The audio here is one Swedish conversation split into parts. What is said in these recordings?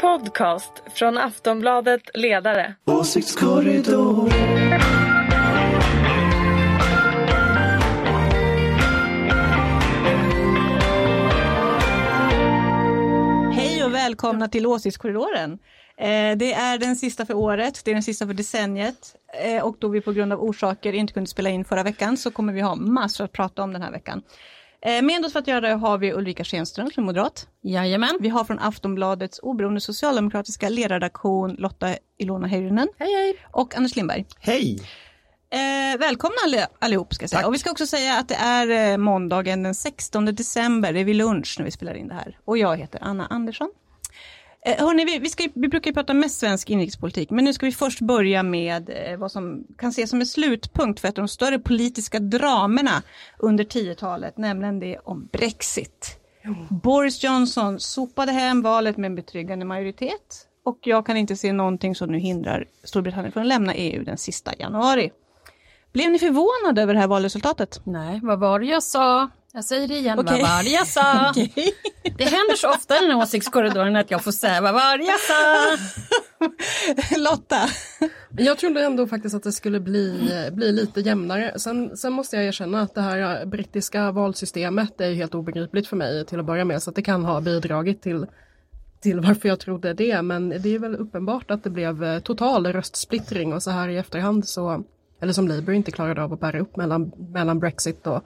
podcast från Aftonbladet Ledare. Åsiktskorridor. Hej och välkomna till Åsiktskorridoren. Eh, Det är den sista för året, det är den sista för decenniet Eh, och då vi på grund av orsaker inte kunde spela in förra veckan så kommer vi ha massor att prata om den här veckan. Eh, Med oss för att göra det har vi Ulrika Schenström som är moderat. Jajamän. Vi har från Aftonbladets oberoende socialdemokratiska ledarredaktion Lotta Ilona Heyrinen Hej hej. och Anders Lindberg. Hej! Eh, välkomna allihop ska jag säga. Tack. Och vi ska också säga att det är eh, måndagen den 16 december, det är vid lunch när vi spelar in det här. Och jag heter Anna Andersson. Eh, hörni, vi, vi, ska, vi brukar ju prata mest svensk inrikespolitik, men nu ska vi först börja med eh, vad som kan ses som en slutpunkt för ett av de större politiska dramerna under 10-talet, nämligen det om Brexit. Boris Johnson sopade hem valet med en betryggande majoritet och jag kan inte se någonting som nu hindrar Storbritannien från att lämna EU den sista januari. Blev ni förvånade över det här valresultatet? Nej, vad var det jag sa? Jag säger det igen, Okej. vad var det jag sa? Okej. Det händer så ofta i den här åsiktskorridoren att jag får säga vad var det jag sa? Lotta? Jag trodde ändå faktiskt att det skulle bli, bli lite jämnare. Sen, sen måste jag erkänna att det här brittiska valsystemet är ju helt obegripligt för mig till att börja med. Så att det kan ha bidragit till, till varför jag trodde det. Men det är väl uppenbart att det blev eh, total röstsplittring och så här i efterhand så, eller som Labour inte klarade av att bära upp mellan, mellan Brexit och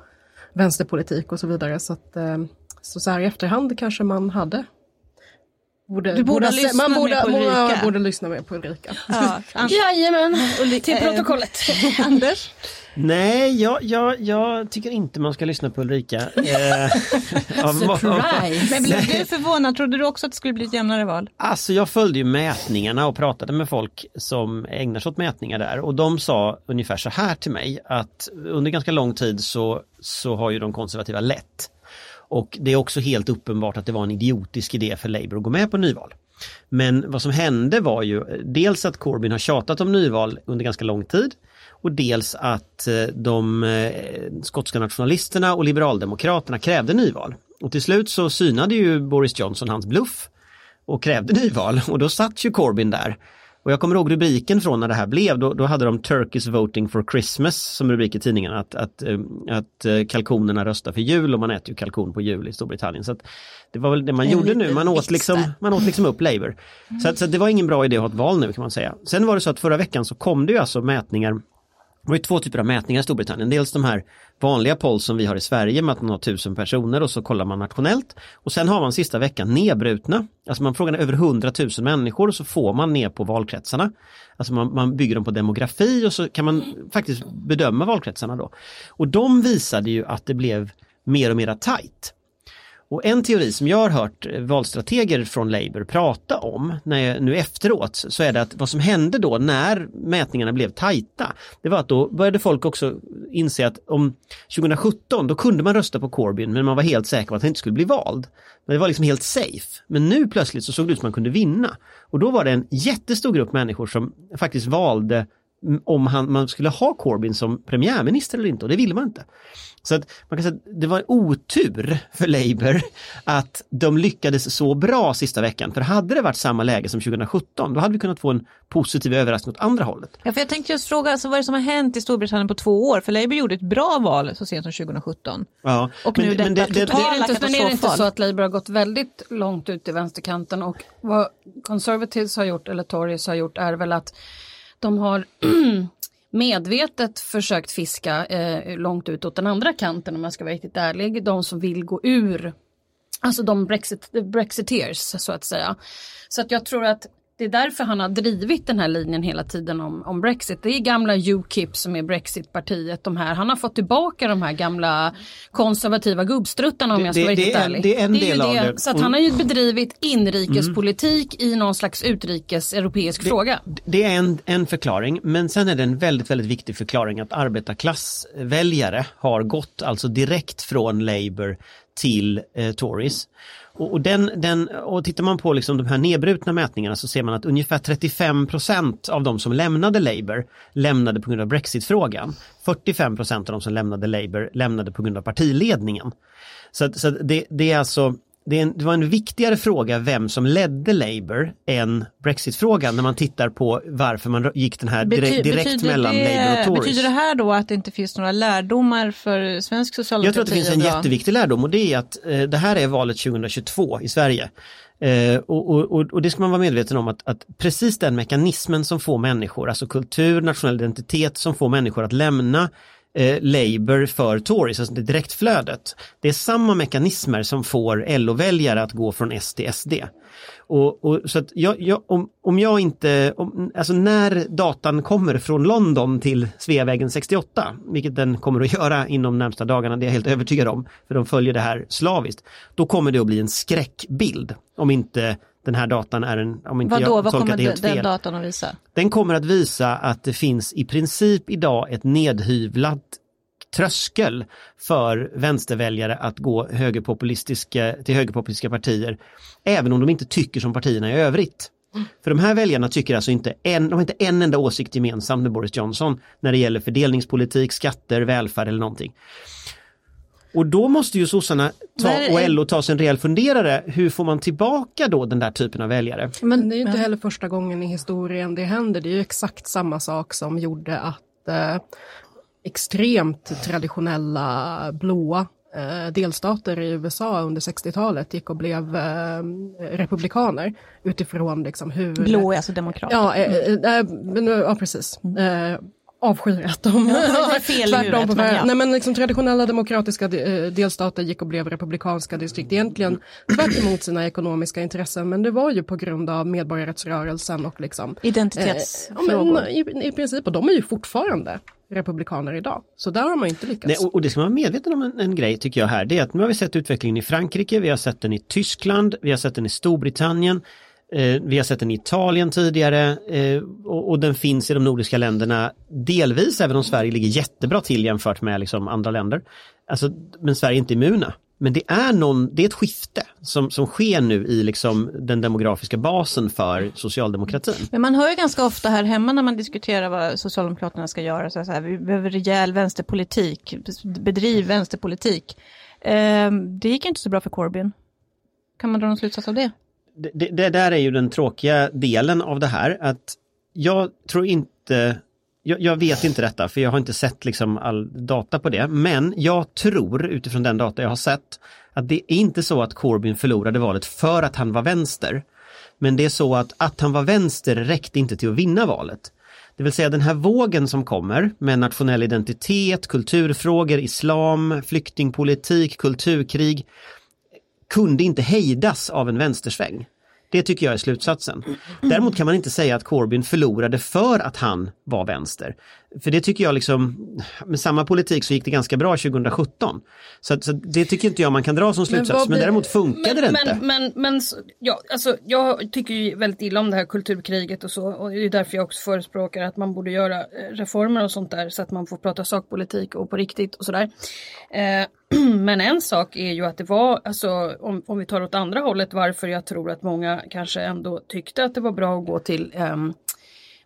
vänsterpolitik och så vidare. Så, att, eh, så, så här i efterhand kanske man hade Borde, Du borde ha se- lyssnat man mer borde, på Ulrika. man borde lyssna mer på Ulrika. Ja, Jajamän, till eh, protokollet. Anders? Nej, jag, jag, jag tycker inte man ska lyssna på Ulrika. Eh, Surprise. Men blev du förvånad? Trodde du också att det skulle bli ett jämnare val? Alltså jag följde ju mätningarna och pratade med folk som ägnar sig åt mätningar där och de sa ungefär så här till mig att under ganska lång tid så, så har ju de konservativa lätt. Och det är också helt uppenbart att det var en idiotisk idé för Labour att gå med på nyval. Men vad som hände var ju dels att Corbyn har tjatat om nyval under ganska lång tid och dels att eh, de eh, skotska nationalisterna och liberaldemokraterna krävde nyval. Och till slut så synade ju Boris Johnson hans bluff och krävde nyval och då satt ju Corbyn där. Och jag kommer ihåg rubriken från när det här blev, då, då hade de Turkish voting for Christmas som rubrik i tidningen, att, att, eh, att kalkonerna röstar för jul och man äter ju kalkon på jul i Storbritannien. Så det var väl det man gjorde nu, man åt, liksom, man åt liksom upp Labour. Så, att, så att det var ingen bra idé att ha ett val nu kan man säga. Sen var det så att förra veckan så kom det ju alltså mätningar det var ju två typer av mätningar i Storbritannien. Dels de här vanliga polls som vi har i Sverige med att man har tusen personer och så kollar man nationellt. Och sen har man sista veckan nedbrutna. Alltså man frågar över 100 000 människor och så får man ner på valkretsarna. Alltså man, man bygger dem på demografi och så kan man faktiskt bedöma valkretsarna då. Och de visade ju att det blev mer och mera tajt. Och en teori som jag har hört valstrateger från Labour prata om när jag, nu efteråt så är det att vad som hände då när mätningarna blev tajta det var att då började folk också inse att om 2017 då kunde man rösta på Corbyn men man var helt säker på att han inte skulle bli vald. Men det var liksom helt safe. Men nu plötsligt så såg det ut som man kunde vinna. Och då var det en jättestor grupp människor som faktiskt valde om han, man skulle ha Corbyn som premiärminister eller inte och det ville man inte. Så att man kan säga att det var otur för Labour att de lyckades så bra sista veckan. För hade det varit samma läge som 2017 då hade vi kunnat få en positiv överraskning åt andra hållet. Ja, för jag tänkte just fråga, alltså, vad är det som har hänt i Storbritannien på två år? För Labour gjorde ett bra val så sent som 2017. Ja, Och nu detta det, det, totala- Det är inte, men är det inte katastrofval. så att Labour har gått väldigt långt ut i vänsterkanten och vad Conservatives har gjort eller Tories har gjort är väl att de har medvetet försökt fiska eh, långt ut åt den andra kanten om jag ska vara riktigt ärlig. De som vill gå ur, alltså de Brexit, Brexiteers så att säga. Så att jag tror att det är därför han har drivit den här linjen hela tiden om, om Brexit. Det är gamla Ukip som är Brexitpartiet. De här. Han har fått tillbaka de här gamla konservativa gubbstruttarna om Det- jag ska det- vara det riktigt är ärlig. det är en ju del av det. Så att Mm. han har ju bedrivit inrikespolitik i någon slags utrikes europeisk fråga. det är en, en förklaring men sen är det en väldigt, väldigt viktig förklaring att arbetarklassväljare har gått alltså direkt från Labour till eh, Tories. Och, och, den, den, och tittar man på liksom de här nedbrutna mätningarna så ser man att ungefär 35 procent av de som lämnade Labour lämnade på grund av Brexit-frågan. 45 procent av de som lämnade Labour lämnade på grund av partiledningen. Så, så det, det är alltså det, en, det var en viktigare fråga vem som ledde Labour än Brexit-frågan när man tittar på varför man gick den här direkt, direkt betyder mellan det, Labour och Tories. Betyder det här då att det inte finns några lärdomar för svensk socialdemokrati? Jag tror att det finns en dra? jätteviktig lärdom och det är att eh, det här är valet 2022 i Sverige. Eh, och, och, och, och det ska man vara medveten om att, att precis den mekanismen som får människor, alltså kultur, nationell identitet, som får människor att lämna eh, Labour för Tories, alltså det direktflödet. Det är samma mekanismer som får LO-väljare att gå från S till SD. Och, och, så att jag, jag, om, om jag inte, om, alltså när datan kommer från London till Sveavägen 68, vilket den kommer att göra inom närmsta dagarna, det är jag helt övertygad om, för de följer det här slaviskt, då kommer det att bli en skräckbild om inte den här datan är en, om inte Vadå, jag vad kommer det helt den fel. datan att visa? Den kommer att visa att det finns i princip idag ett nedhyvlat tröskel för vänsterväljare att gå högerpopulistiska, till högerpopulistiska partier, även om de inte tycker som partierna i övrigt. För de här väljarna tycker alltså inte en, de har inte en enda åsikt gemensamt med Boris Johnson när det gäller fördelningspolitik, skatter, välfärd eller någonting. Och då måste ju sossarna ta, och LO ta sig en rejäl funderare, hur får man tillbaka då den där typen av väljare? Men det är ju inte heller första gången i historien det händer. Det är ju exakt samma sak som gjorde att eh, extremt traditionella blåa eh, delstater i USA under 60-talet gick och blev eh, republikaner utifrån liksom hur... Blå är alltså demokrat. Ja, eh, eh, eh, men, ja precis. Eh, avskyr att de det är fel tvärtom huvudet, på men väg- ja. Nej men liksom traditionella demokratiska de- eh, delstater gick och blev republikanska distrikt. Egentligen tvärt emot sina ekonomiska intressen men det var ju på grund av medborgarrättsrörelsen och liksom Eh, ja, Identitetsfrågor. men, i, I princip, och de är ju fortfarande republikaner idag. Så där har man inte lyckats. Nej, och, och det ska man vara medveten om en, en grej tycker jag här, det är att nu har vi sett utvecklingen i Frankrike, vi har sett den i Tyskland, vi har sett den i Storbritannien, eh, vi har sett den i Italien tidigare eh, och, och den finns i de nordiska länderna delvis, även om Sverige ligger jättebra till jämfört med liksom, andra länder. Alltså, men Sverige är inte immuna. Men det är, någon, det är ett skifte som, som sker nu i liksom, den demografiska basen för socialdemokratin. Men man hör ju ganska ofta här hemma när man diskuterar vad Socialdemokraterna ska göra, så här, vi behöver rejäl vänsterpolitik, bedriv vänsterpolitik. Eh, det gick inte så bra för Corbyn. Kan man dra någon slutsats av det? Det, det, där är ju den tråkiga delen av det här att jag tror inte jag, jag vet inte detta för jag har inte sett liksom all data på det men jag tror utifrån den data jag har sett att det är inte så att Corbyn förlorade valet för att han var vänster. Men det är så att att han var vänster räckte inte till att vinna valet. Det vill säga den här vågen som kommer med nationell identitet, kulturfrågor, islam, flyktingpolitik, kulturkrig kunde inte hejdas av en vänstersväng. Det tycker jag är slutsatsen. Däremot kan man inte säga att Corbyn förlorade för att han var vänster. För det tycker jag liksom, med samma politik så gick det ganska bra 2017. Så, så det tycker inte jag man kan dra som slutsats. Men, blir- däremot funkade det inte. Men, men, men så- ja, alltså, jag tycker ju väldigt illa om det här kulturkriget och så. Och det är därför jag också förespråkar att man borde göra eh, reformer och sånt där så att man får prata sakpolitik och på riktigt och sådär. Eh, men en sak är ju att det var, alltså om, om vi tar åt andra hållet, varför jag tror att många kanske ändå tyckte att det var bra att gå till ehm,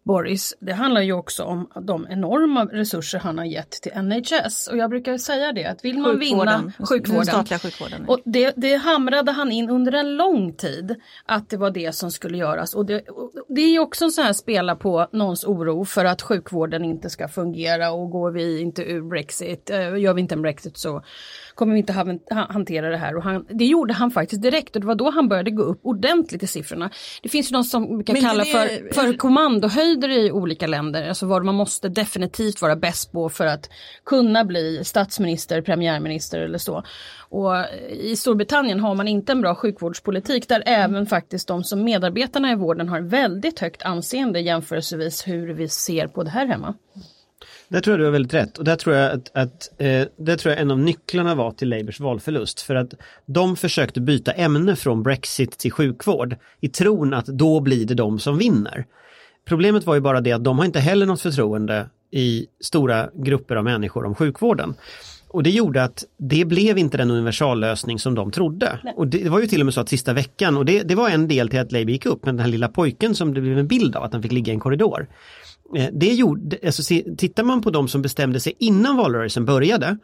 Boris, det handlar ju också om de enorma resurser han har gett till NHS. Och jag brukar säga det, att vill man vinna Den sjukvården statliga sjukvården. och det, det hamrade han in under en lång tid att det var det som skulle göras. Och det, och det är också en sån här spela på någons oro för att sjukvården inte ska fungera och går vi inte ur Brexit, eh, gör vi inte en Brexit så kommer vi inte ha, ha, hantera det här. Och han, det gjorde han faktiskt direkt och det var då han började gå upp ordentligt i siffrorna. Det finns ju något som Men kalla det- för, för kommandohöjder i olika länder, alltså vad man måste definitivt vara bäst på för att kunna bli statsminister, premiärminister eller så. Och i Storbritannien har man inte en bra sjukvårdspolitik där även faktiskt de som medarbetarna i vården har väldigt högt anseende jämförelsevis hur vi ser på det här hemma. Där tror jag du har väldigt rätt och där tror jag att, att eh, där tror jag en av nycklarna var till Labours valförlust för att de försökte byta ämne från Brexit till sjukvård i tron att då blir det de som vinner. Problemet var ju bara det att de har inte heller något förtroende i stora grupper av människor om sjukvården. Och det gjorde att det blev inte den universallösning som de trodde. Och det var ju till och med så att sista veckan, och det, det var en del till att Labour gick upp, men den här lilla pojken som det blev en bild av att han fick ligga i en korridor. Eh, det gjorde, alltså, tittar man på de som bestämde sig innan valrörelsen började,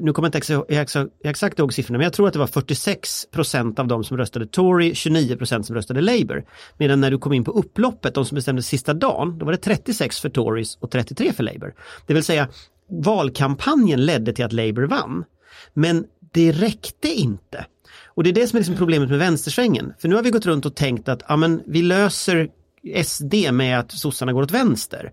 nu kommer jag inte exakt, exakt, exakt ihåg siffrorna, men jag tror att det var 46 procent av de som röstade Tory, 29 procent som röstade Labour. Medan när du kom in på upploppet, de som bestämde sista dagen, då var det 36 för Tories och 33 för Labour. Det vill säga, valkampanjen ledde till att Labour vann. Men det räckte inte. Och det är det som är liksom problemet med vänstersvängen. För nu har vi gått runt och tänkt att ja, men vi löser SD med att sossarna går åt vänster.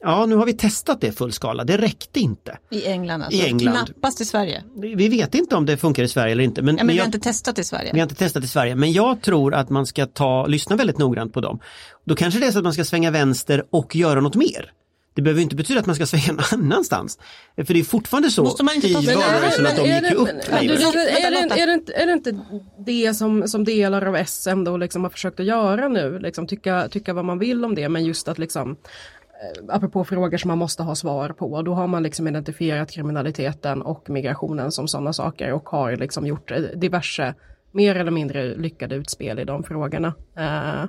Ja, nu har vi testat det fullskala, det räckte inte. I England alltså? I England. Knappast i Sverige? Vi vet inte om det funkar i Sverige eller inte. Men, ja, men, vi jag, har inte testat i Sverige. vi har inte testat i Sverige, men jag tror att man ska ta, lyssna väldigt noggrant på dem. Då kanske det är så att man ska svänga vänster och göra något mer. Det behöver inte betyda att man ska svänga någon annanstans. För det är fortfarande så Måste man inte i valrörelsen att de gick upp. Är det- inte- är det inte det som, som delar av SM då liksom har försökt att göra nu? Liksom tycka, tycka vad man vill om det men just att liksom eh, apropå frågor som man måste ha svar på, då har man liksom identifierat kriminaliteten och migrationen som sådana saker och har liksom gjort eh, diverse mer eller mindre lyckade utspel i de frågorna. Eh,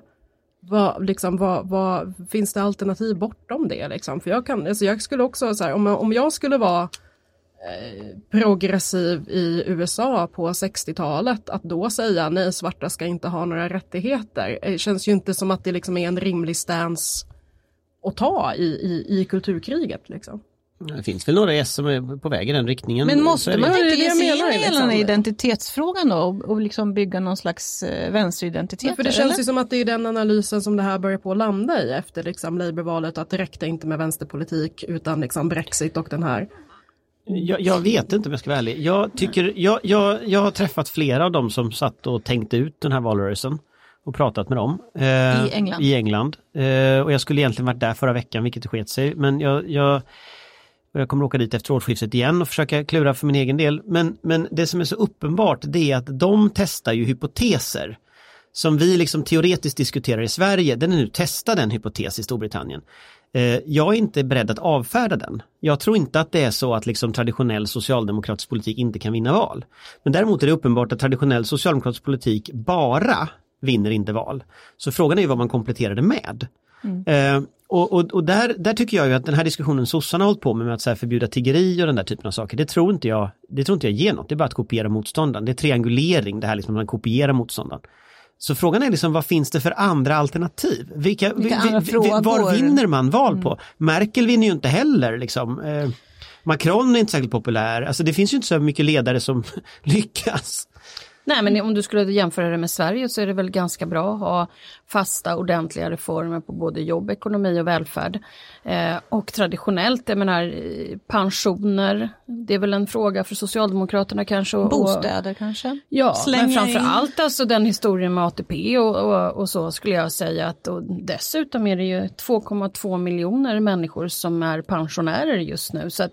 vad, liksom, vad, vad, finns det alternativ bortom det? Liksom? För jag, kan, alltså jag skulle också, så här, om, jag- om jag skulle vara eh, progressiv i USA på 60-talet, att då säga nej, svarta ska inte ha några rättigheter, det känns ju inte som att det liksom är en rimlig stance att ta i, i, i kulturkriget. Liksom. Det finns väl några S som är på väg i den riktningen. Men måste man inte ge sig in i hela den här identitetsfrågan då och, och liksom bygga någon slags eh, vänsteridentitet? För det eller? känns ju som att det är den analysen som det här börjar på att landa i efter liksom Labourvalet, att det räckte inte med vänsterpolitik utan liksom Brexit och den här. Jag, jag vet inte om jag ska vara ärlig. Jag, tycker, jag, jag, jag har träffat flera av dem som satt och tänkte ut den här valrörelsen och pratat med dem. eh, I England. I England. Eh, och jag skulle egentligen varit där förra veckan, vilket det sket sig. Men jag, jag, och jag kommer åka dit efter årsskiftet igen och försöka klura för min egen del. Men, men det som är så uppenbart det är att de testar ju hypoteser som vi liksom teoretiskt diskuterar i Sverige, den är nu testad en hypotes i Storbritannien. Eh, Jag är inte beredd att avfärda den. Jag tror inte att det är så att liksom traditionell socialdemokratisk politik inte kan vinna val. Men däremot är det uppenbart att traditionell socialdemokratisk politik bara vinner inte val. Så frågan är ju vad man kompletterar det med. Eh, och och, och där, där tycker jag ju att den här diskussionen sossarna har hållit på med, med att så förbjuda tiggeri och den där typen av saker, det tror inte jag, det tror inte jag ger något, det är bara att kopiera motståndaren. Det är triangulering, det här liksom att man kopierar motståndaren. Så frågan är liksom vad finns det för andra alternativ? Vilka, Vilka vi- andra vi- vi-? Var vinner man val på? Merkel vinner ju inte heller liksom. Eh, Macron är inte särskilt populär, alltså det finns ju inte så mycket ledare som lyckas. Nej men om du skulle jämföra det med Sverige så är det väl ganska bra att ha fasta ordentliga reformer på både jobb, ekonomi och välfärd. Eh, och traditionellt, jag menar eh, pensioner, det är väl en fråga för Socialdemokraterna kanske. Och, Bostäder kanske? Ja, Slänga men framför in. allt alltså den historien med ATP och, och, och så skulle jag säga att och dessutom är det ju 2,2 miljoner människor som är pensionärer just nu. Så att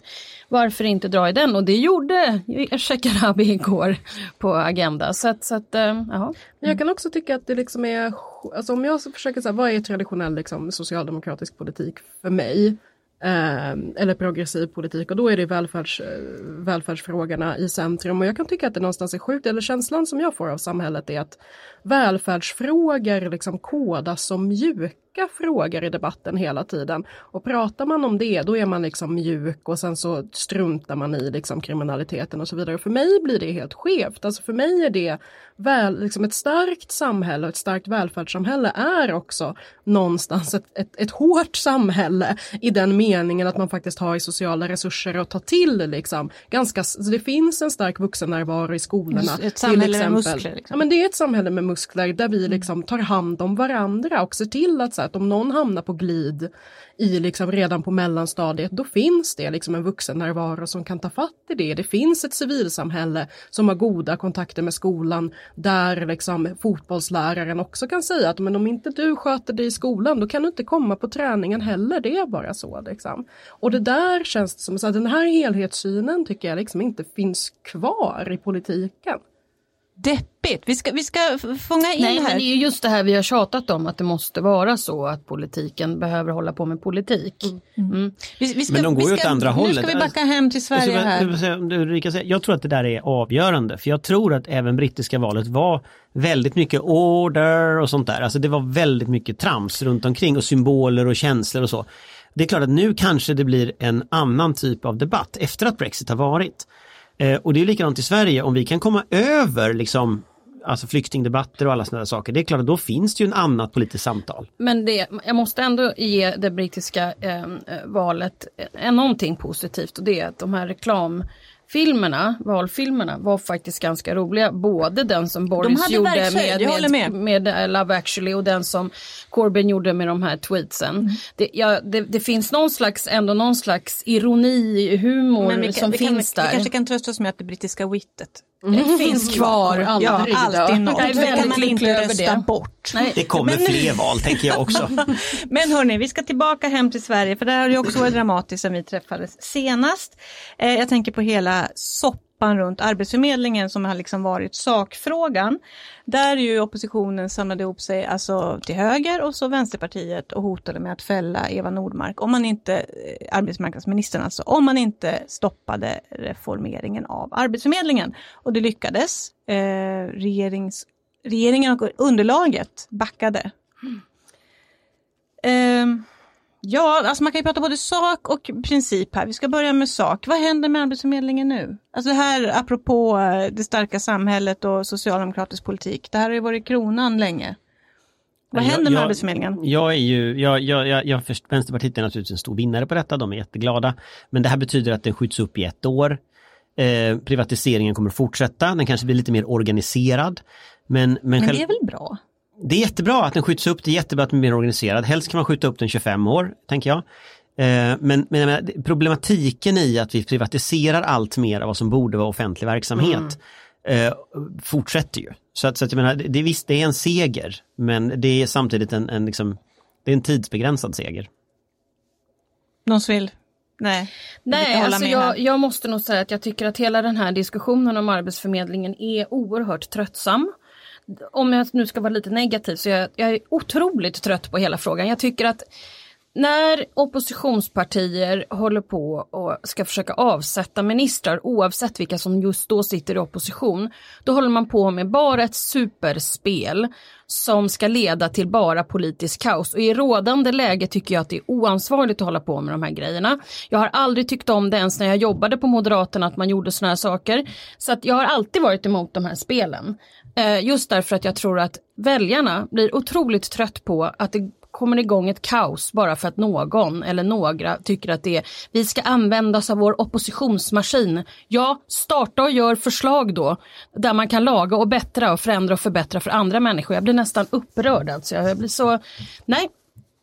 varför inte dra i den? Och det gjorde Shekarabi igår på Agenda. Så att, så att eh, jag kan också tycka att det liksom är, alltså om jag försöker säga vad är traditionell liksom, socialdemokratisk politik för mig? Eh, eller progressiv politik och då är det välfärds, eh, välfärdsfrågorna i centrum och jag kan tycka att det någonstans är sjukt, eller känslan som jag får av samhället är att välfärdsfrågor liksom kodas som mjuka frågor i debatten hela tiden. Och pratar man om det då är man liksom mjuk och sen så struntar man i liksom kriminaliteten och så vidare. Och för mig blir det helt skevt. Alltså för mig är det väl, liksom ett starkt samhälle och ett starkt välfärdssamhälle är också någonstans ett, ett, ett hårt samhälle i den meningen att man faktiskt har sociala resurser att ta till. Liksom. Ganska, så det finns en stark vuxennärvaro i skolorna. Ett till samhälle med exempel. muskler, liksom. Ja, men det är ett samhälle med muskler där vi liksom tar hand om varandra och ser till att, så att om någon hamnar på glid i liksom redan på mellanstadiet, då finns det liksom en vuxennärvaro som kan ta fatt i det. Det finns ett civilsamhälle som har goda kontakter med skolan där liksom fotbollsläraren också kan säga att men om inte du sköter dig i skolan då kan du inte komma på träningen heller. Det är bara så. Liksom. Och det där känns som så att den här helhetssynen tycker jag liksom inte finns kvar i politiken. Deppigt. Vi ska, vi ska fånga in Nej det här. men det är ju just det här vi har tjatat om att det måste vara så att politiken behöver hålla på med politik. Mm. Vi, vi ska, Men de går ju åt andra Nu hållet. ska vi backa hem till Sverige Jag, här. jag tror att det där är avgörande för jag tror att även brittiska valet var väldigt mycket order och sånt där. Alltså det var väldigt mycket trams runt omkring och symboler och känslor och så. Det är klart att nu kanske det blir en annan typ av debatt efter att Brexit har varit. Eh, och det är likadant i Sverige, om vi kan komma över liksom Alltså flyktingdebatter och alla sådana saker. Det är klart då finns det ju en annat politiskt samtal. Men det, jag måste ändå ge det brittiska eh, eh valet eh, någonting positivt och det är att de här reklam reklamfilmerna, valfilmerna var faktiskt ganska roliga. Både den som Boris hade gjorde med, med. med, med Love actually och den som Corbyn gjorde med de här tweetsen. Mm. Det, ja, det, det finns någon slags, ändå någon slags ironi, humor vi, som vi, finns vi där. kanske kan trösta oss med att det brittiska wittet Det finns kvar. Aldrig Ja, alltid något. Det kan man inte rösta det. bort. Nej. Det kommer fler val tänker jag också. Men hörni, vi ska tillbaka hem till Sverige för där har det också varit dramatiskt sen vi träffades senast. Eh, jag tänker på hela soppan runt Arbetsförmedlingen som har liksom varit sakfrågan. Där ju oppositionen samlade ihop sig alltså till höger och så Vänsterpartiet och hotade med att fälla Eva Nordmark om man inte, eh, arbetsmarknadsministern alltså, om man inte stoppade reformeringen av Arbetsförmedlingen. Och det lyckades. Eh, regerings, regeringen och underlaget backade. Ehm, ja, alltså man kan ju prata både sak och princip här. Vi ska börja med sak. Vad händer med Arbetsförmedlingen nu? Alltså det här apropå eh, det starka samhället och socialdemokratisk politik. Det här har ju varit kronan länge. Vad Jag- händer med jag- Arbetsförmedlingen? Jag är ju, jag, jag, jag, jag Vänsterpartiet är naturligtvis en stor vinnare på detta, de är jätteglada. Men det här betyder att den skjuts upp i ett år. Eh, privatiseringen kommer att fortsätta, den kanske blir lite mer organiserad. Men, men, Men själv, det är väl bra? Det är jättebra att den skjuts upp, det är jättebra att den blir organiserad. Helst kan man skjuta upp den 25 år, tänker jag. Eh, Men, men jag problematiken i att vi privatiserar allt mer av vad som borde vara offentlig verksamhet eh, fortsätter ju. Så att, så att jag menar, det, visst det är en seger, men det är samtidigt en, en, liksom, det är en tidsbegränsad seger. Någon som vill? Nej. jag Nej, alltså jag, här. jag måste nog säga att jag tycker att hela den här diskussionen om Arbetsförmedlingen är oerhört tröttsam. Om jag nu ska vara lite negativ så jag, jag är otroligt trött på hela frågan. Jag tycker att när oppositionspartier håller på och ska försöka avsätta ministrar oavsett vilka som just då sitter i opposition, då håller man på med bara ett superspel som ska leda till bara politisk kaos. Och i rådande läge tycker jag att det är oansvarigt att hålla på med de här grejerna. Jag har aldrig tyckt om det ens när jag jobbade på Moderaterna att man gjorde såna här saker. Så att jag har alltid varit emot de här spelen. Eh, just därför att jag tror att väljarna blir otroligt trött på att det kommer igång ett kaos bara för att någon eller några tycker att det är vi ska använda oss av vår oppositionsmaskin. Ja, starta och gör förslag då där man kan laga och bättra och förändra och förbättra för andra människor. Jag blir nästan upprörd alltså. Jag blir så, nej,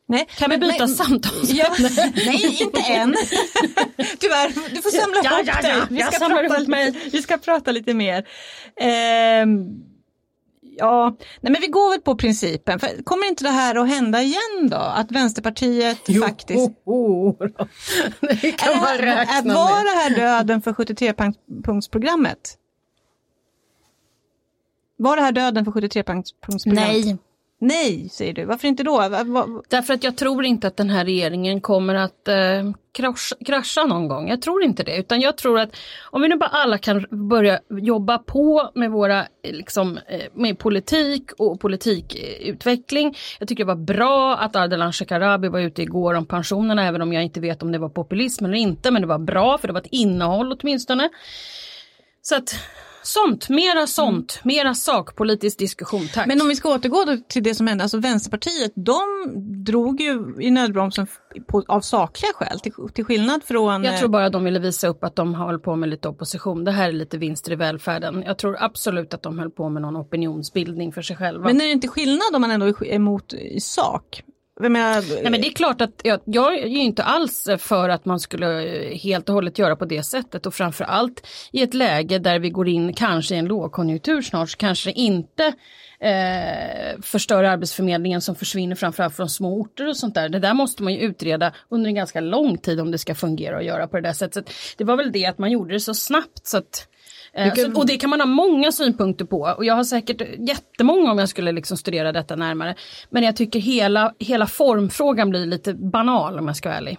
Nej. kan vi byta samtal? Ja, nej, inte än. Tyvärr, du får samla Ja, ihop ja, ja, dig. Vi ska, prata, mig. vi ska prata lite mer. Ehm, ja, nej men vi går väl på principen. För kommer inte det här att hända igen då? Att Vänsterpartiet faktiskt... Oh, oh, då. det kan man Är räkna var det här döden för 73-punktsprogrammet? Var det här döden för 73-punktsprogrammet? Nej, Nej, säger du. Varför inte då? Va- va- Därför att jag tror inte att den här regeringen kommer att eh, krascha, krascha någon gång. Jag tror inte det. Utan jag tror att om vi nu bara alla kan börja jobba på med våra eh, liksom, eh, med politik och politikutveckling. Jag tycker det var bra att Ardalan Shekarabi var ute igår om pensionerna även om jag inte vet om det var populism eller inte. Men det var bra för det var ett innehåll åtminstone. Så att sånt, mera sånt, mera sakpolitisk diskussion, tack. Men om vi ska återgå till det som hände, alltså Vänsterpartiet, de drog ju i nödbromsen på, av sakliga skäl, till, till skillnad från... Jag eh, tror bara de ville visa upp att de håller på med lite opposition. Det här är lite vinster i välfärden. Jag tror absolut att de höll på med någon opinionsbildning för sig själva. Men är det inte skillnad om man ändå är emot i sak? Menar, Nej, men det är klart att jag, jag är ju inte alls för att man skulle helt och hållet göra på det sättet och framförallt i ett läge där vi går in kanske i en lågkonjunktur snart så kanske inte eh, förstör arbetsförmedlingen som försvinner framförallt från små orter och sånt där. Det där måste man ju utreda under en ganska lång tid om det ska fungera och göra på det där sättet. Så det var väl det att man gjorde det så snabbt så att Eh, så, och det kan man ha många synpunkter på och jag har säkert jättemånga om jag skulle liksom studera detta närmare. Men jag tycker hela, hela formfrågan blir lite banal om jag ska vara ärlig.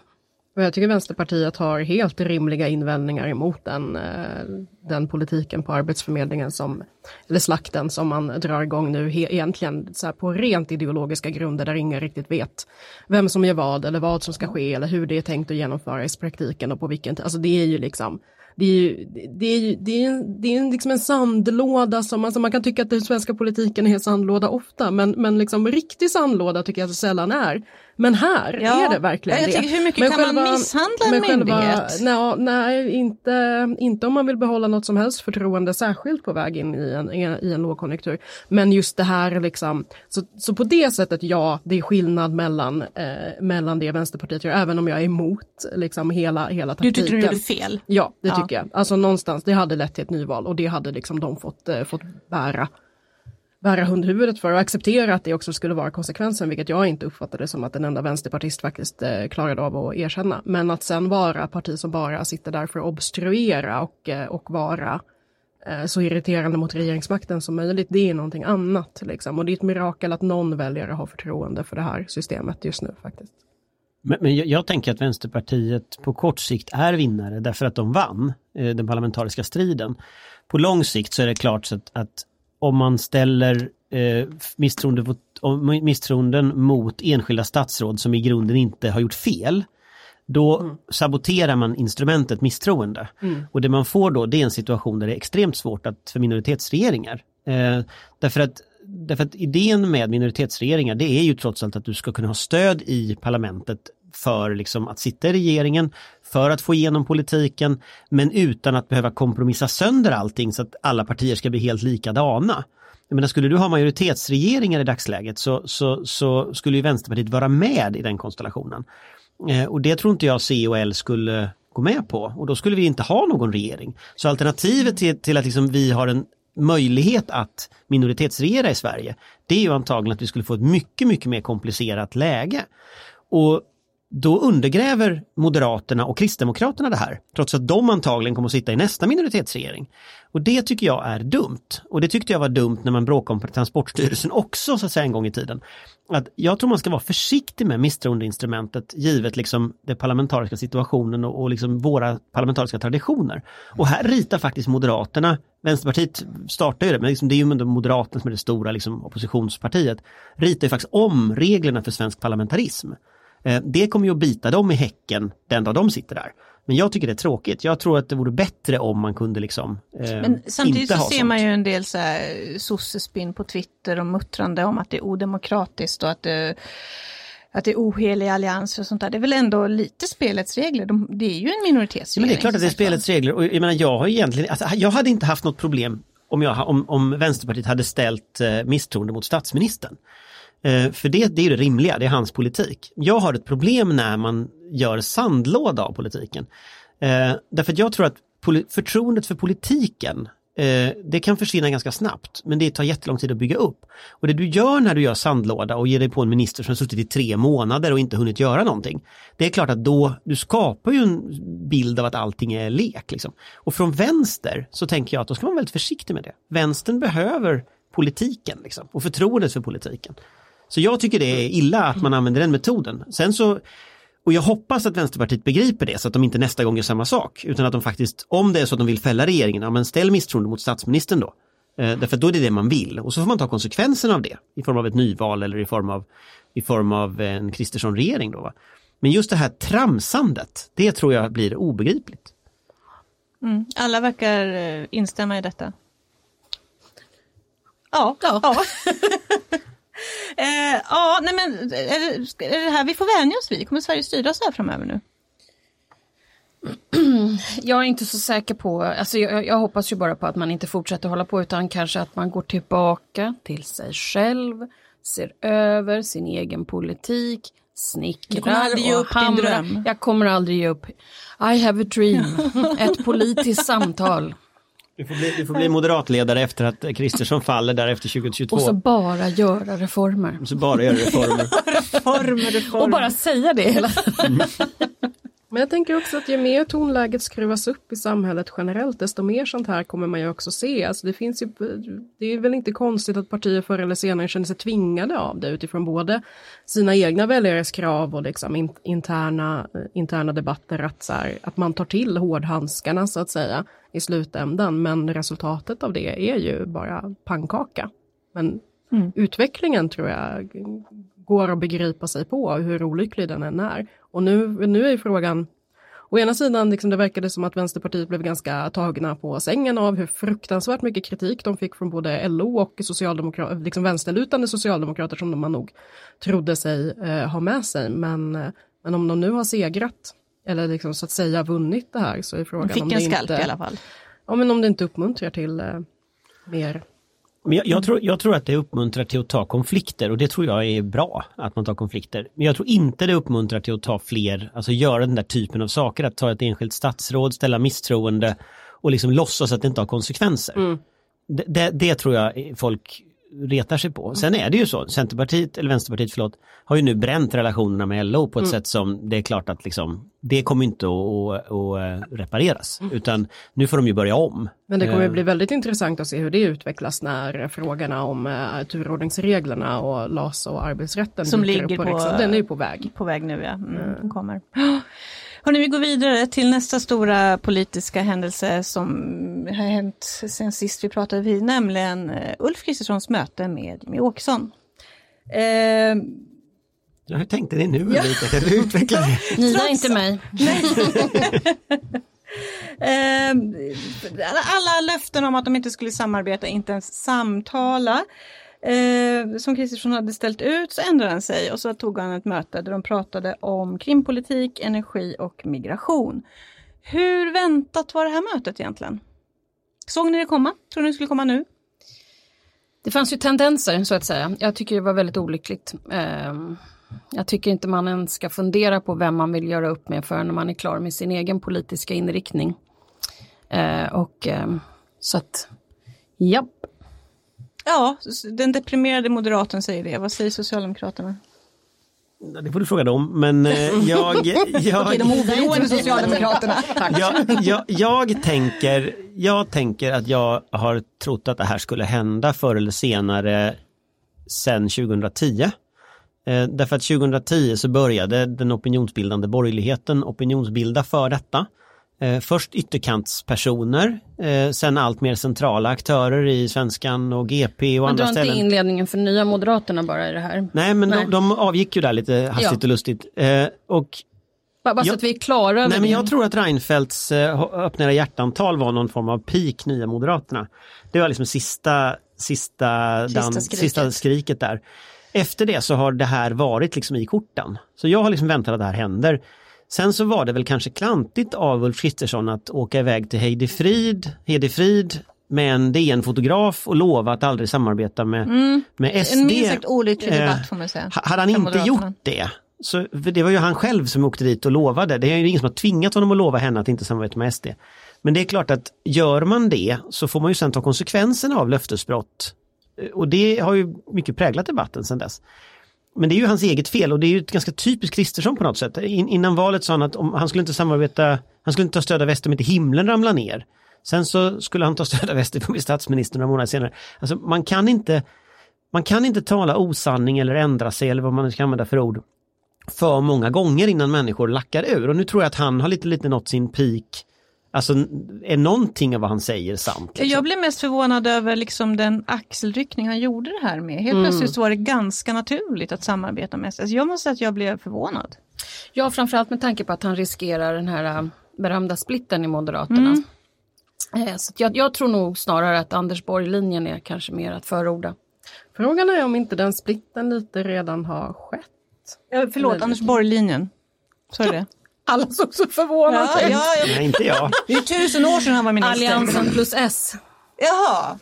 Jag tycker Vänsterpartiet har helt rimliga invändningar emot den, eh, den politiken på Arbetsförmedlingen som, eller slakten som man drar igång nu, egentligen så på rent ideologiska grunder där ingen riktigt vet vem som gör vad eller vad som ska ske eller hur det är tänkt att genomföras i praktiken och på vilken tid. Alltså det är ju liksom det är ju, det är, ju- det är, en- det är liksom en sandlåda som alltså man kan tycka att den svenska politiken är en sandlåda ofta men, men liksom riktig sandlåda tycker jag att det sällan är. Men här Ja, är det verkligen jag det. tycker, hur mycket Men kan man själva- misshandla en själva- myndighet? Nå, nej, inte, inte om man vill behålla något som helst förtroende, särskilt på väg in i en, i en lågkonjunktur. Men just det här liksom, så, så på det sättet ja, det är skillnad mellan, eh, mellan det Vänsterpartiet gör, även om jag är emot liksom hela, hela Du taktiken. tyckte de gjorde fel? Ja, det Ja. tycker jag. Alltså någonstans, det hade lett till ett nyval och det hade liksom de fått, eh, fått bära bära hundhuvudet för och acceptera att det också skulle vara konsekvensen, vilket jag inte uppfattade som att en enda vänsterpartist faktiskt eh, klarade av att erkänna. Men att sen vara parti som bara sitter där för att obstruera och, eh, och vara eh, så irriterande mot regeringsmakten som möjligt, det är någonting annat. Liksom. Och det är ett mirakel att någon väljare har förtroende för det här systemet just nu faktiskt. Men, men jag, jag tänker att Vänsterpartiet på kort sikt är vinnare därför att de vann eh, den parlamentariska striden. På lång sikt så är det klart så att, att om man ställer eh, misstroende, misstroenden mot enskilda statsråd som i grunden inte har gjort fel, då saboterar man instrumentet misstroende. Och det man får då det är en situation där det är extremt svårt att, för minoritetsregeringar. Eh, därför, att, därför att idén med minoritetsregeringar det är ju trots allt att du ska kunna ha stöd i parlamentet för liksom att sitta i regeringen, för att få igenom politiken, men utan att behöva kompromissa sönder allting så att alla partier ska bli helt likadana. Jag menar, skulle du ha majoritetsregeringar i dagsläget så, så, så skulle ju Vänsterpartiet vara med i den konstellationen. Eh, och det tror inte jag C och L skulle gå med på och då skulle vi inte ha någon regering. Så alternativet till, till att liksom vi har en möjlighet att minoritetsregera i Sverige, det är ju antagligen att vi skulle få ett mycket, mycket mer komplicerat läge. Och då undergräver Moderaterna och Kristdemokraterna det här, trots att de antagligen kommer att sitta i nästa minoritetsregering. Och det tycker jag är dumt. Och det tyckte jag var dumt när man bråkade om Transportstyrelsen också, så att säga, en gång i tiden. Att jag tror man ska vara försiktig med misstroendeinstrumentet, givet liksom den parlamentariska situationen och, och liksom våra parlamentariska traditioner. Och här ritar faktiskt Moderaterna, Vänsterpartiet startar ju det, men liksom det är ju ändå Moderaterna som är det stora liksom, oppositionspartiet, ritar ju faktiskt om reglerna för svensk parlamentarism. Eh, Det kommer ju att bita dem i häcken den dag de sitter där. Men jag tycker det är tråkigt. Jag tror att det vore bättre om man kunde liksom eh, Men samtidigt inte så ser sånt. man ju en del så här sossespinn på Twitter och muttrande om att det är odemokratiskt och att det, att det är oheliga allianser och sånt där. Det är väl ändå lite spelets regler. De, det är ju en minoritetsregering. men det är klart att det är spelets regler och jag menar jag har egentligen, alltså, jag hade inte haft något problem om, jag, om, om Vänsterpartiet hade ställt eh, misstroende mot statsministern. Eh, för det, det är ju det rimliga, det är hans politik. Jag har ett problem när man gör sandlåda av politiken. Eh, därför att jag tror att förtroendet för politiken eh, det kan försvinna ganska snabbt men det tar jättelång tid att bygga upp. Och det du gör när du gör sandlåda och ger dig på en minister som har suttit i tre månader och inte hunnit göra någonting. Det är klart att då, du skapar ju en bild av att allting är lek. Liksom. Och från vänster så tänker jag att då ska man vara väldigt försiktig med det. Vänstern behöver politiken liksom, och förtroendet för politiken. Så jag tycker det är illa att man använder den metoden. Sen så och jag hoppas att Vänsterpartiet begriper det så att de inte nästa gång gör samma sak. Utan att de faktiskt, om det är så att de vill fälla regeringen, ja men ställ misstroende mot statsministern då. Eh, därför att då är det det man vill. Och så får man ta konsekvenserna av det. I form av ett nyval eller i form av, i form av en Kristersson-regering då. Va? Men just det här tramsandet, det tror jag blir obegripligt. Mm. Alla verkar eh, instämma i detta. Ja, ja. eh, ja, nej men är det, är det här vi får vänja oss vid? Kommer Sverige styras så här framöver nu? Jag är inte så säker på, alltså jag, jag hoppas ju bara på att man inte fortsätter hålla på utan kanske att man går tillbaka till sig själv, ser över sin egen politik, snickrar Du kommer aldrig ge och upp din hamrar. dröm. Jag kommer aldrig ge upp. I have a dream, ett politiskt samtal. Du får bli, du får bli moderatledare efter att Kristersson faller där efter 2022. Och så bara göra reformer. så bara göra reformer. Reformer, reformer. Och bara säga det hela Men jag tänker också att ju mer tonläget skruvas upp i samhället generellt, desto mer sånt här kommer man ju också se. Alltså det, finns ju, det är väl inte konstigt att partier förr eller senare känner sig tvingade av det utifrån både sina egna väljares krav och liksom in, interna, interna debatter, att, så här, att man tar till hårdhandskarna så att säga i slutändan. Men resultatet av det är ju bara pannkaka. Men utvecklingen tror jag går att begripa sig på hur olycklig den än är. Och nu, nu är ju frågan å ena sidan liksom det verkade som att Vänsterpartiet blev ganska tagna på sängen av hur fruktansvärt mycket kritik de fick från både LO och socialdemokrat, liksom vänsterlutande socialdemokrater som de nog trodde sig eh, ha med sig. Men, eh, men om de nu har segrat eller liksom så att säga vunnit det här så är frågan De fick om en det skalp inte, i alla fall. Ja men om det inte uppmuntrar till eh, mer Men jag, jag, tror, jag tror att det uppmuntrar till att ta konflikter och det tror jag är bra att man tar konflikter. Men jag tror inte det uppmuntrar till att ta fler, alltså göra den där typen av saker, att ta ett enskilt statsråd, ställa misstroende och liksom låtsas att det inte har konsekvenser. Det, det, det tror jag folk retar sig på. Sen är det ju så, Centerpartiet, eller Vänsterpartiet förlåt, har ju nu bränt relationerna med LO på ett sätt som det är klart att liksom, det kommer inte att, att, att repareras. Utan nu får de ju börja om. Men det kommer Eh, att bli väldigt intressant att se hur det utvecklas när frågorna om uh, turordningsreglerna och LAS och arbetsrätten Som ligger på- riksdagen. Den är ju på väg. På väg nu ja, mm, den kommer. Hörrni, vi går vidare till nästa stora politiska händelse som har hänt sen sist vi pratade vid, nämligen eh, Ulf Kristerssons möte med Jimmie Åkesson. Eh, Ja, hur tänkte ni nu Ulrika? Kan du utveckla det? Nida inte mig. Eh, alla löften om att de inte skulle samarbeta, inte ens samtala, eh, som Kristersson hade ställt ut, så ändrade han sig och så tog han ett möte där de pratade om krimpolitik, energi och migration. Hur väntat var det här mötet egentligen? Såg ni det komma? Tror ni det skulle komma nu? Det fanns ju tendenser så att säga. Jag tycker det var väldigt olyckligt. Ehm, jag tycker inte man ens ska fundera på vem man vill göra upp med förrän man är klar med sin egen politiska inriktning. Eh, Och ehm, så att, japp. Ja, den deprimerade moderaten säger det. Vad säger Socialdemokraterna? Det får du fråga dem, men eh, jag, jag, Okej, de oberoende Socialdemokraterna. jag, jag, jag, tänker, jag tänker att jag har trott att det här skulle hända förr eller senare sen 2010. Eh, därför att 2010 så började den opinionsbildande borgerligheten opinionsbilda för detta. Eh, först ytterkantspersoner, eh, sen allt mer centrala aktörer i Svenskan och GP och Man andra drar inte ställen. inledningen för nya Moderaterna bara i det här. Nej men Nej. De, de avgick ju där lite hastigt Ja. och lustigt. Eh, och Bara, bara så Jag- att vi är klara över Nej men jag tror att Reinfeldts öppna era hjärtan-tal var någon form av peak Nya Moderaterna. Det var liksom sista, sista, Sista dan, skriket. sista skriket där. Efter det så har det här varit liksom i korten. Så jag har liksom väntat att det här händer. Sen så var det väl kanske klantigt av Ulf Kristersson att åka iväg till Heidi Frid, Heidi Frid med en DN-fotograf och lova att aldrig samarbeta med, med SD. En minst sagt olycklig Eh, debatt får man säga. Ha- Hade han inte gjort det, så, det var ju han själv som åkte dit och lovade, det är ju ingen som har tvingat honom att lova henne att inte samarbeta med SD. Men det är klart att gör man det så får man ju sen ta konsekvenserna av löftesbrott. Eh, Och det har ju mycket präglat debatten sedan dess. Men det är ju hans eget fel och det är ju ett ganska typiskt Kristersson på något sätt. In, innan valet sa han att om, han skulle inte samarbeta, han skulle inte ta stöd av väst om inte himlen ramlar ner. Sen så skulle han ta stöd av väst för att bli statsminister några månader senare. Alltså man kan inte man kan inte tala osanning eller ändra sig eller vad man ska använda för ord för många gånger innan människor lackar ur. Och nu tror jag att han har lite, lite nått sin peak. Alltså är någonting av vad han säger sant? Liksom? Jag blev mest förvånad över liksom den axelryckning han gjorde det här med. Helt plötsligt så var det ganska naturligt att samarbeta med SD. Alltså jag måste säga att jag blev förvånad. Ja, framförallt med tanke på att han riskerar den här äh, berömda splitten i Moderaterna. Eh, Så jag, jag tror nog snarare att Anders Borg-linjen är kanske mer att förorda. Frågan är om inte den splitten lite redan har skett. Ja, förlåt, Nej, Anders Borg-linjen. Så är det. Alla såg så förvånade Ja, ut. ja, ja. Nej, inte jag. Det är tusen år sedan han var minister. Alliansen plus S. Jaha,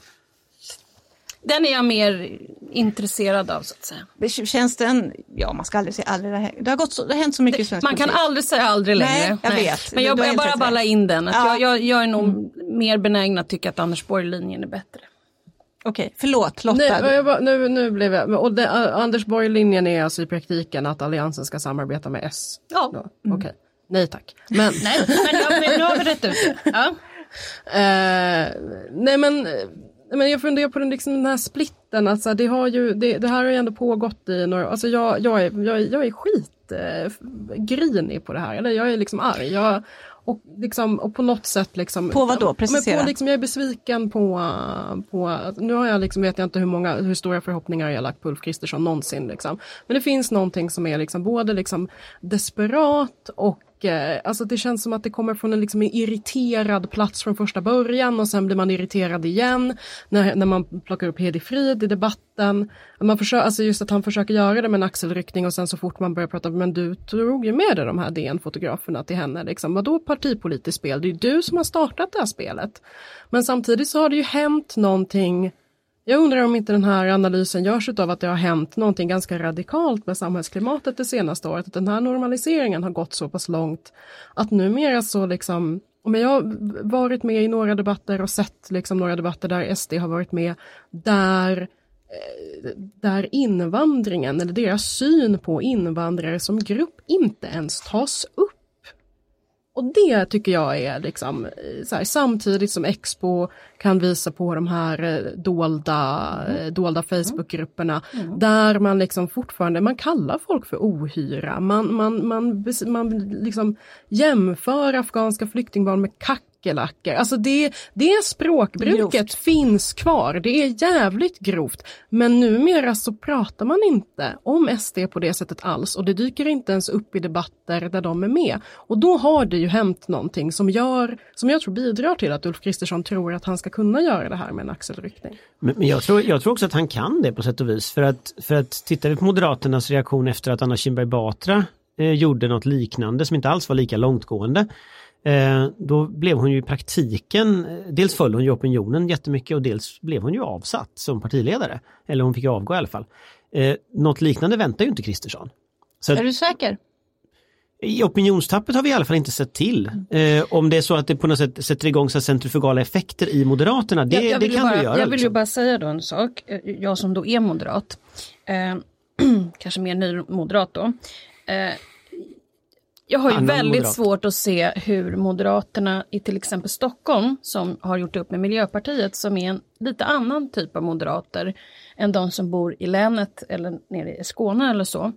Den är jag mer intresserad av så att säga. det känns den, ja man ska aldrig säga aldrig, det, här. det har gått så, det har hänt så mycket i svensk Man kan politik. aldrig säga aldrig Nej, längre. jag vet. Men jag, jag bara ballar in den. Att Ja. jag, jag, jag är nog mer benägen att tycka att Anders Borg-linjen är bättre. Okej, förlåt Lotta. Nej, jag bara, nu, nu blev jag, och det, Anders Borg-linjen är alltså i praktiken att Alliansen ska samarbeta med S? Ja. Då? Okej, nej tack. Men, Nej, men, jag, men nu har vi rätt ut det. Ja. eh, nej men, men jag funderar på den, liksom, den här splitten, alltså, det, har ju, det, det här har ju ändå pågått i några, alltså jag, jag är, jag, jag är skit eh, grinig på det här, eller jag är liksom arg. Jag, och, liksom, och på något sätt liksom... På vad då? Men Precisera. på, liksom, jag är besviken på, på nu har jag liksom, vet jag inte hur många, hur stora förhoppningar jag lagt på Ulf Kristersson någonsin liksom. Men det finns någonting som är liksom både liksom desperat och mycket, alltså det känns som att det kommer från en liksom irriterad plats från första början och sen blir man irriterad igen när, när man plockar upp Hedi Frid i debatten. Man försöker, alltså just att han försöker göra det med en axelryckning och sen så fort man börjar prata, men du drog ju med dig de här DN-fotograferna till henne, liksom. vadå partipolitiskt spel? Det är ju du som har startat det här spelet. Men samtidigt så har det ju hänt någonting jag undrar om inte den här analysen görs av att det har hänt någonting ganska radikalt med samhällsklimatet det senaste året. Att den här normaliseringen har gått så pass långt att numera så liksom men jag har varit med i några debatter och sett liksom några debatter där SD har varit med där eh, där invandringen eller deras syn på invandrare som grupp inte ens tas upp. Och det tycker jag är liksom, eh, så här, samtidigt som Expo kan visa på de här eh, dolda, mm. dolda Facebookgrupperna mm. där man liksom fortfarande, man kallar folk för ohyra, man, man, man, man liksom jämför afghanska flyktingbarn med kack kackerlackor. Alltså det, det språkbruket grovt. finns kvar, det är jävligt grovt. Men numera så pratar man inte om SD på det sättet alls och det dyker inte ens upp i debatter där de är med. Och då har det ju hänt någonting som gör, som jag tror bidrar till att Ulf Kristersson tror att han ska kunna göra det här med en axelryckning. Men, men jag, tror, jag tror också att han kan det på sätt och vis för att, för att tittar vi på Moderaternas reaktion efter att Anna Kinberg Batra eh, gjorde något liknande som inte alls var lika långtgående då blev hon ju i praktiken, eh, dels föll hon ju opinionen jättemycket och dels blev hon ju avsatt som partiledare. Eller hon fick avgå i alla fall. Eh, något liknande väntar ju inte Kristersson. Så är du säker? I opinionstappet har vi i alla fall inte sett till. Eh, om det är så att det på något sätt sätter igång så centrifugala effekter i Moderaterna, det, jag, jag det kan bara, du göra. Jag vill liksom. ju bara säga då en sak, eh, jag som då är moderat, eh, kanske mer ny moderat då. Eh, jag har ju Annan väldigt moderat. svårt att se hur Moderaterna i till exempel Stockholm, som har gjort upp med Miljöpartiet, som är en lite annan typ av moderater än de som bor i länet eller nere i Skåne eller så.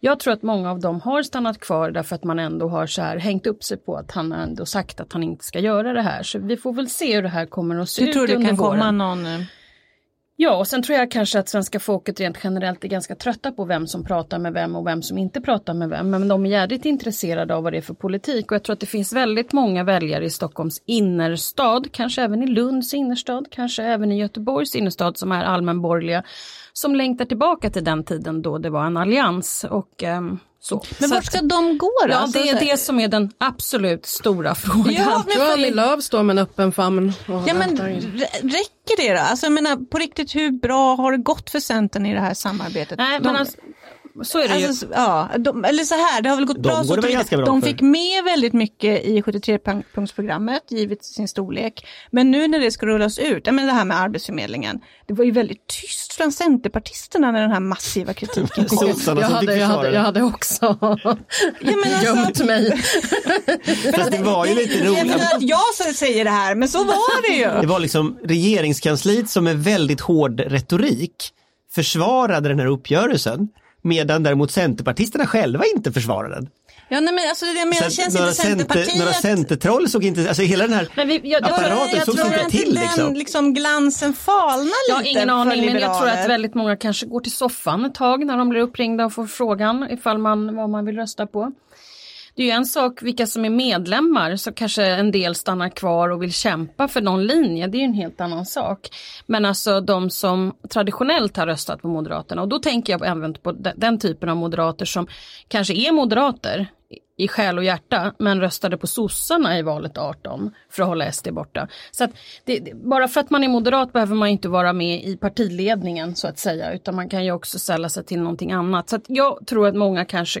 Jag tror att många av dem har stannat kvar därför att man ändå har så här hängt upp sig på att han har ändå sagt att han inte ska göra det här. Så vi får väl se hur det här kommer att se du ut tror det under kan våren. komma någon eh, Ja, och sen tror jag kanske att svenska folket rent generellt är ganska trötta på vem som pratar med vem och vem som inte pratar med vem. Men de är jävligt intresserade av vad det är för politik och jag tror att det finns väldigt många väljare i Stockholms innerstad, kanske även i Lunds innerstad, kanske även i Göteborgs innerstad som är allmänborgerliga, som längtar tillbaka till den tiden då det var en allians. Och, eh, så. Men vart ska de gå då? Ja, alltså, det är det som är den absolut stora frågan. Ja, Jag tror Annie Lööf står med en öppen famn. Ja men räcker det då? Alltså jag menar på riktigt hur bra har det gått för Centern i det här samarbetet? Nej, de, men alltså, så är det ju. Alltså, ja, de, eller så här, det har väl gått De bra. Så det bra de fick med väldigt mycket i 73-punktsprogrammet givet sin storlek. Men nu när det ska rullas ut, jag menar det här med Arbetsförmedlingen, det var ju väldigt tyst från Centerpartisterna när den här massiva kritiken kom. Jag hade, jag, hade, jag hade också Ja, men alltså- gömt mig. Fast det var ju lite Jag menar roligt. att jag så- säger det här, men så var det ju. Det var liksom regeringskansliet som med väldigt hård retorik försvarade den här uppgörelsen. Medan däremot Centerpartisterna själva inte försvarade den. Ja, nej, men alltså det jag menar, känns några, inte center, Centerpartiet... några centertroll såg inte, alltså hela den här Men vi, jag, jag, apparaten jag såg tror inte inte till den liksom. liksom glansen falnar Jag har lite ingen aning men jag tror att liberaler. väldigt många kanske går till soffan ett tag när de blir uppringda och får frågan ifall man vad man vill rösta på. Det är ju en sak vilka som är medlemmar så kanske en del stannar kvar och vill kämpa för någon linje. Det är ju en helt annan sak. Men alltså de som traditionellt har röstat på Moderaterna och då tänker jag även på den typen av moderater som kanske är moderater i själ och hjärta men röstade på sossarna i valet 18 för att hålla SD borta. Så att det, det, bara för att man är moderat behöver man inte vara med i partiledningen så att säga utan man kan ju också ställa sig till någonting annat. Så att jag tror att många kanske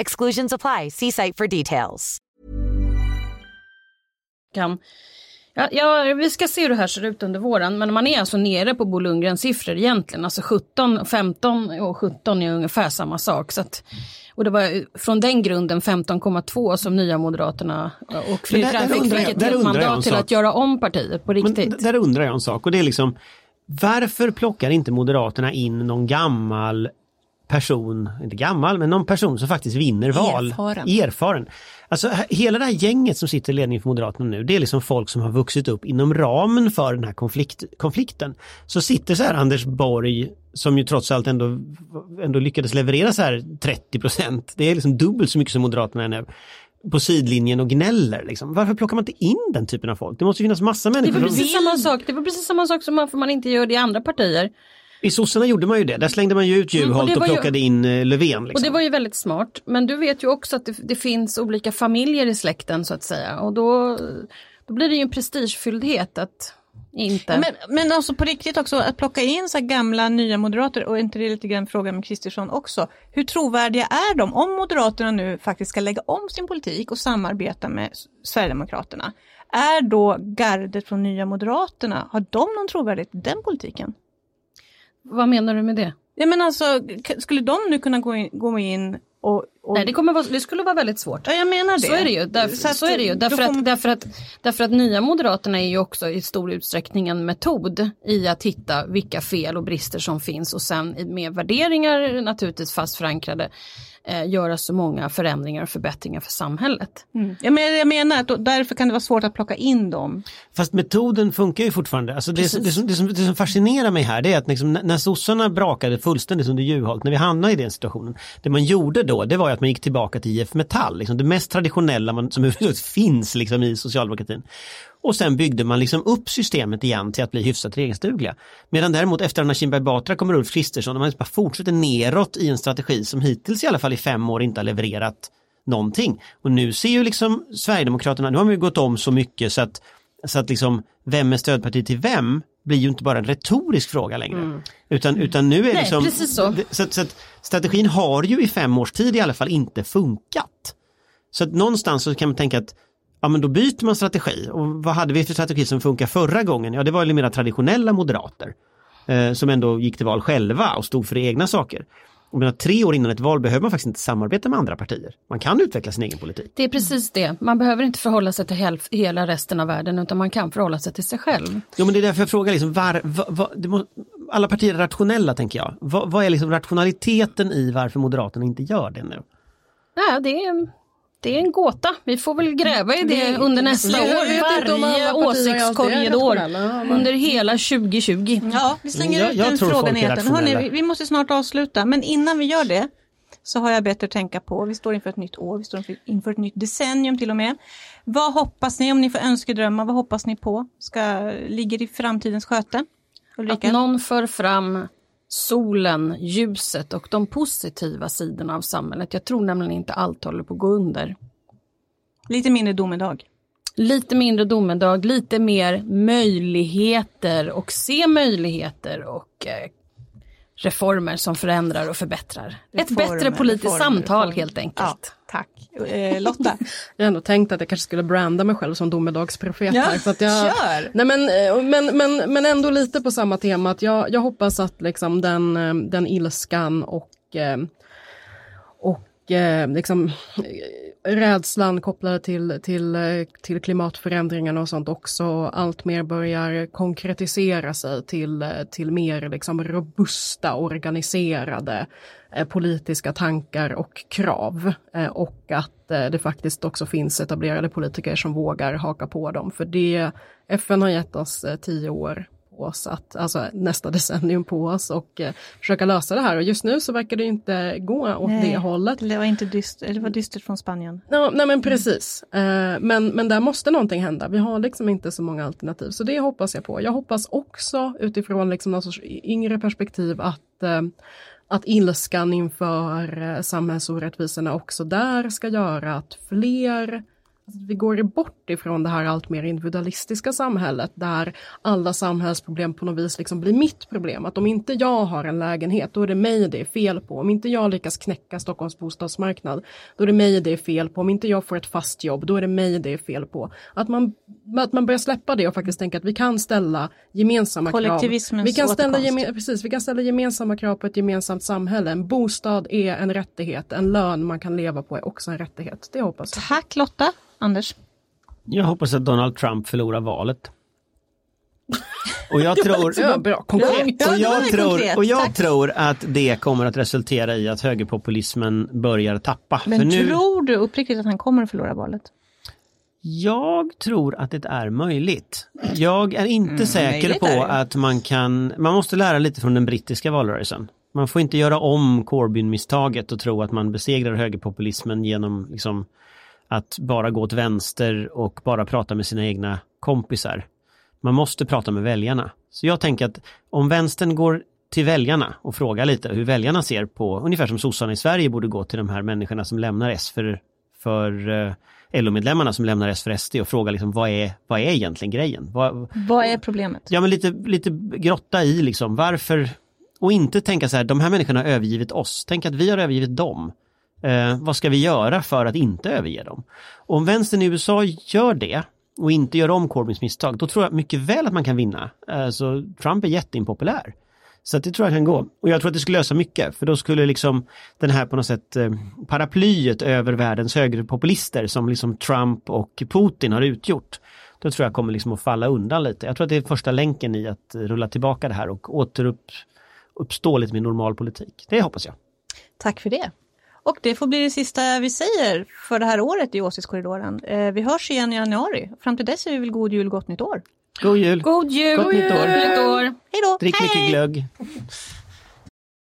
Exclusions apply. See site for details. kan Ja, ja, vi ska se hur det här ser ut under våren, men man är alltså nere på Bo Lundgrens siffror egentligen. Alltså 17, 15 och 17 är ungefär samma sak. Så att Och det var från den grunden 15,2 som Nya Moderaterna och Fredrik fick ett mandat till att göra om partiet på Men riktigt. d- där undrar jag en sak och det är liksom varför plockar inte Moderaterna in någon gammal person, inte gammal, men någon person som faktiskt vinner val. Erfaren. Erfaren. Alltså he- hela det här gänget som sitter i ledningen för Moderaterna nu, det är liksom folk som har vuxit upp inom ramen för den här konflikt, konflikten. Så sitter så här Anders Borg, som ju trots allt ändå, ändå lyckades leverera så här 30 procent, det är liksom dubbelt så mycket som Moderaterna är nu, på sidlinjen och gnäller. Liksom. Varför plockar man inte in den typen av folk? Det måste finnas massa Det människor var som- precis samma sak, det var precis samma sak som varför man inte gör det i andra partier. I sossarna gjorde man ju det, där slängde man ju ut Mm, och Juholt och, var ju- plockade in eh, Löfven. Liksom. Och det var ju väldigt smart. Men du vet ju också att det, det finns olika familjer i släkten så att säga. Och då, då blir det ju en prestigefylldhet att inte... Men, men alltså på riktigt också att plocka in så här gamla nya moderater och inte det är lite grann frågan med Kristersson också. Hur trovärdiga är de om Moderaterna nu faktiskt ska lägga om sin politik och samarbeta med Sverigedemokraterna? Är då gardet från nya Moderaterna, har de någon trovärdighet i den politiken? Vad menar du med det? Ja men alltså, skulle de nu kunna gå in, gå in och, och... Nej, det, kommer vara, det skulle vara väldigt svårt. Ja, jag menar det. Så är det ju. Därför, Så så, att är det ju. Därför, att, därför, att, därför att nya Moderaterna är ju också i stor utsträckning en metod i att hitta vilka fel och brister som finns och sen med värderingar naturligtvis fast förankrade eh, göra så många förändringar och förbättringar för samhället. Mm. Ja, men jag menar att då, därför kan det vara svårt att plocka in dem. Fast metoden funkar ju fortfarande. Alltså det, det, som, det, som, det som fascinerar mig här det är att liksom, när- när sossarna brakade fullständigt under Juholt, när vi hamnade i den situationen. Det man gjorde då det var ju att man gick tillbaka till IF Metall, liksom det mest traditionella man, som överhuvudtaget finns liksom, i socialdemokratin. Och sen byggde man liksom upp systemet igen till att bli hyfsat regeringsdugliga. Medan däremot efter Anna Kinberg Batra kommer Ulf Kristersson och man bara fortsätter neråt i en strategi som hittills i alla fall i fem år inte har levererat någonting. Och nu ser ju liksom Sverigedemokraterna, nu har man ju gått om så mycket så att, så att liksom vem är stödparti till vem blir ju inte bara en retorisk fråga längre. Utan, utan nu är Nej, liksom, precis så. Så, så att strategin har ju i fem års tid i alla fall inte funkat. Så att någonstans så kan man tänka att ja men då byter man strategi. Och vad hade vi för strategi som funkar förra gången? Ja det var ju mera traditionella moderater. Eh, som ändå gick till val själva och stod för egna saker. Och menar, tre år innan ett val behöver man faktiskt inte samarbeta med andra partier. Man kan utveckla sin egen politik. Det är precis det. Man behöver inte förhålla sig till hel- hela resten av världen utan man kan förhålla sig till sig själv. Jo men det är därför jag frågar liksom, var, var, var, må, alla partier är rationella tänker jag. Vad, vad är liksom rationaliteten i varför Moderaterna inte gör det nu? Ja, det är, det är en gåta. Vi får väl gräva i det under nästa Jag år. Varje åsiktskorridor under hela 2020. Ja, vi slänger Jag- ut jag den frågan i etern. Vi, måste snart avsluta, men innan vi gör det så har jag bättre att tänka på. Vi står inför ett nytt år, vi står inför, inför ett nytt decennium till och med. Vad hoppas ni, om ni får önskedrömmar, vad hoppas ni på? Ska, ligger i framtidens sköte? Ulrika? Att någon för fram solen, ljuset och de positiva sidorna av samhället. Jag tror nämligen inte allt håller på att gå under. Lite mindre domedag. Lite mindre domedag, lite mer möjligheter och se möjligheter och eh, reformer som förändrar och förbättrar. Ett Reformer, bättre politiskt reformer, samtal reformer. helt enkelt. Ja, tack. Eh, Lotta? Jag har ändå tänkt att jag kanske skulle branda mig själv som domedagsprofet Ja, här. Så att jag, kör! Nej, men, eh, men, men, men ändå lite på samma tema. Att jag, jag hoppas att liksom den, eh, den ilskan och, eh, och liksom, rädslan kopplade till, till, till klimatförändringarna och sånt också allt mer börjar konkretisera sig till, till mer liksom robusta, organiserade eh, politiska tankar och krav. Eh, och att eh, det faktiskt också finns etablerade politiker som vågar haka på dem. För det, FN har gett oss eh, tio år oss, att, alltså nästa decennium på oss och eh, försöka lösa det här. Och just nu så verkar det inte gå åt det hållet. Det var inte dystert, det var dystert från Spanien. Ja, nej men precis. Eh, men, men där måste någonting hända. Vi har liksom inte så många alternativ. Så det hoppas jag på. Jag hoppas också utifrån liksom någon sorts yngre perspektiv att, eh, att ilskan inför eh, samhällsorättvisorna också där ska göra att fler vi går bort ifrån det här allt mer individualistiska samhället där alla samhällsproblem på något vis liksom blir mitt problem. Att om inte jag har en lägenhet, då är det mig det är fel på. Om inte jag lyckas knäcka Stockholms bostadsmarknad, då är det mig det är fel på. Om inte jag får ett fast jobb, då är det mig det är fel på. Att man, att man börjar släppa det och faktiskt tänka att vi kan ställa gemensamma krav. Vi kan, ställa återkomst. geme, precis, vi kan ställa gemensamma krav på ett gemensamt samhälle. En bostad är en rättighet, en lön man kan leva på är också en rättighet. Det hoppas jag. Tack Lotta. Anders? Jag hoppas att Donald Trump förlorar valet. Och jag tror, Ja, bra, konkret. och jag, det var tror, och jag tror att det kommer att resultera i att högerpopulismen börjar tappa. Men För nu, tror du uppriktigt att han kommer att förlora valet? Jag tror att det är möjligt. Jag är inte säker möjligt på att man kan, man måste lära lite från den brittiska valrörelsen. Man får inte göra om Corbyn-misstaget och tro att man besegrar högerpopulismen genom liksom, att bara gå åt vänster och bara prata med sina egna kompisar. Man måste prata med väljarna. Så jag tänker att om vänstern går till väljarna och frågar lite hur väljarna ser på, ungefär som sossarna i Sverige borde gå till de här människorna som lämnar S för, för eh, LO-medlemmarna som lämnar S för SD och fråga liksom vad är, vad är egentligen grejen? Vad, Vad är problemet? Ja men lite, lite grotta i liksom varför och inte tänka så här, de här människorna har övergivit oss. Tänk att vi har övergivit dem. Eh, vad ska vi göra för att inte överge dem? Och om vänstern i USA gör det och inte gör om Corbyns misstag, då tror jag mycket väl att man kan vinna. Alltså, Trump är jätteimpopulär. Så det tror jag kan gå. Och jag tror att det skulle lösa mycket, för då skulle liksom den här på något sätt eh, paraplyet över världens högerpopulister som liksom Trump och Putin har utgjort. Då tror jag kommer liksom att falla undan lite. Jag tror att det är första länken i att rulla tillbaka det här och återuppstå lite med normal politik. Det hoppas jag. Tack för det. Och det får bli det sista vi säger för det här året i Åsiktskorridoren. Eh, vi hörs igen i januari. Fram till dess är vi väl god jul, gott nytt år. God jul! God jul! Gott nytt år. Nytt år! Hej då! Drick mycket glögg!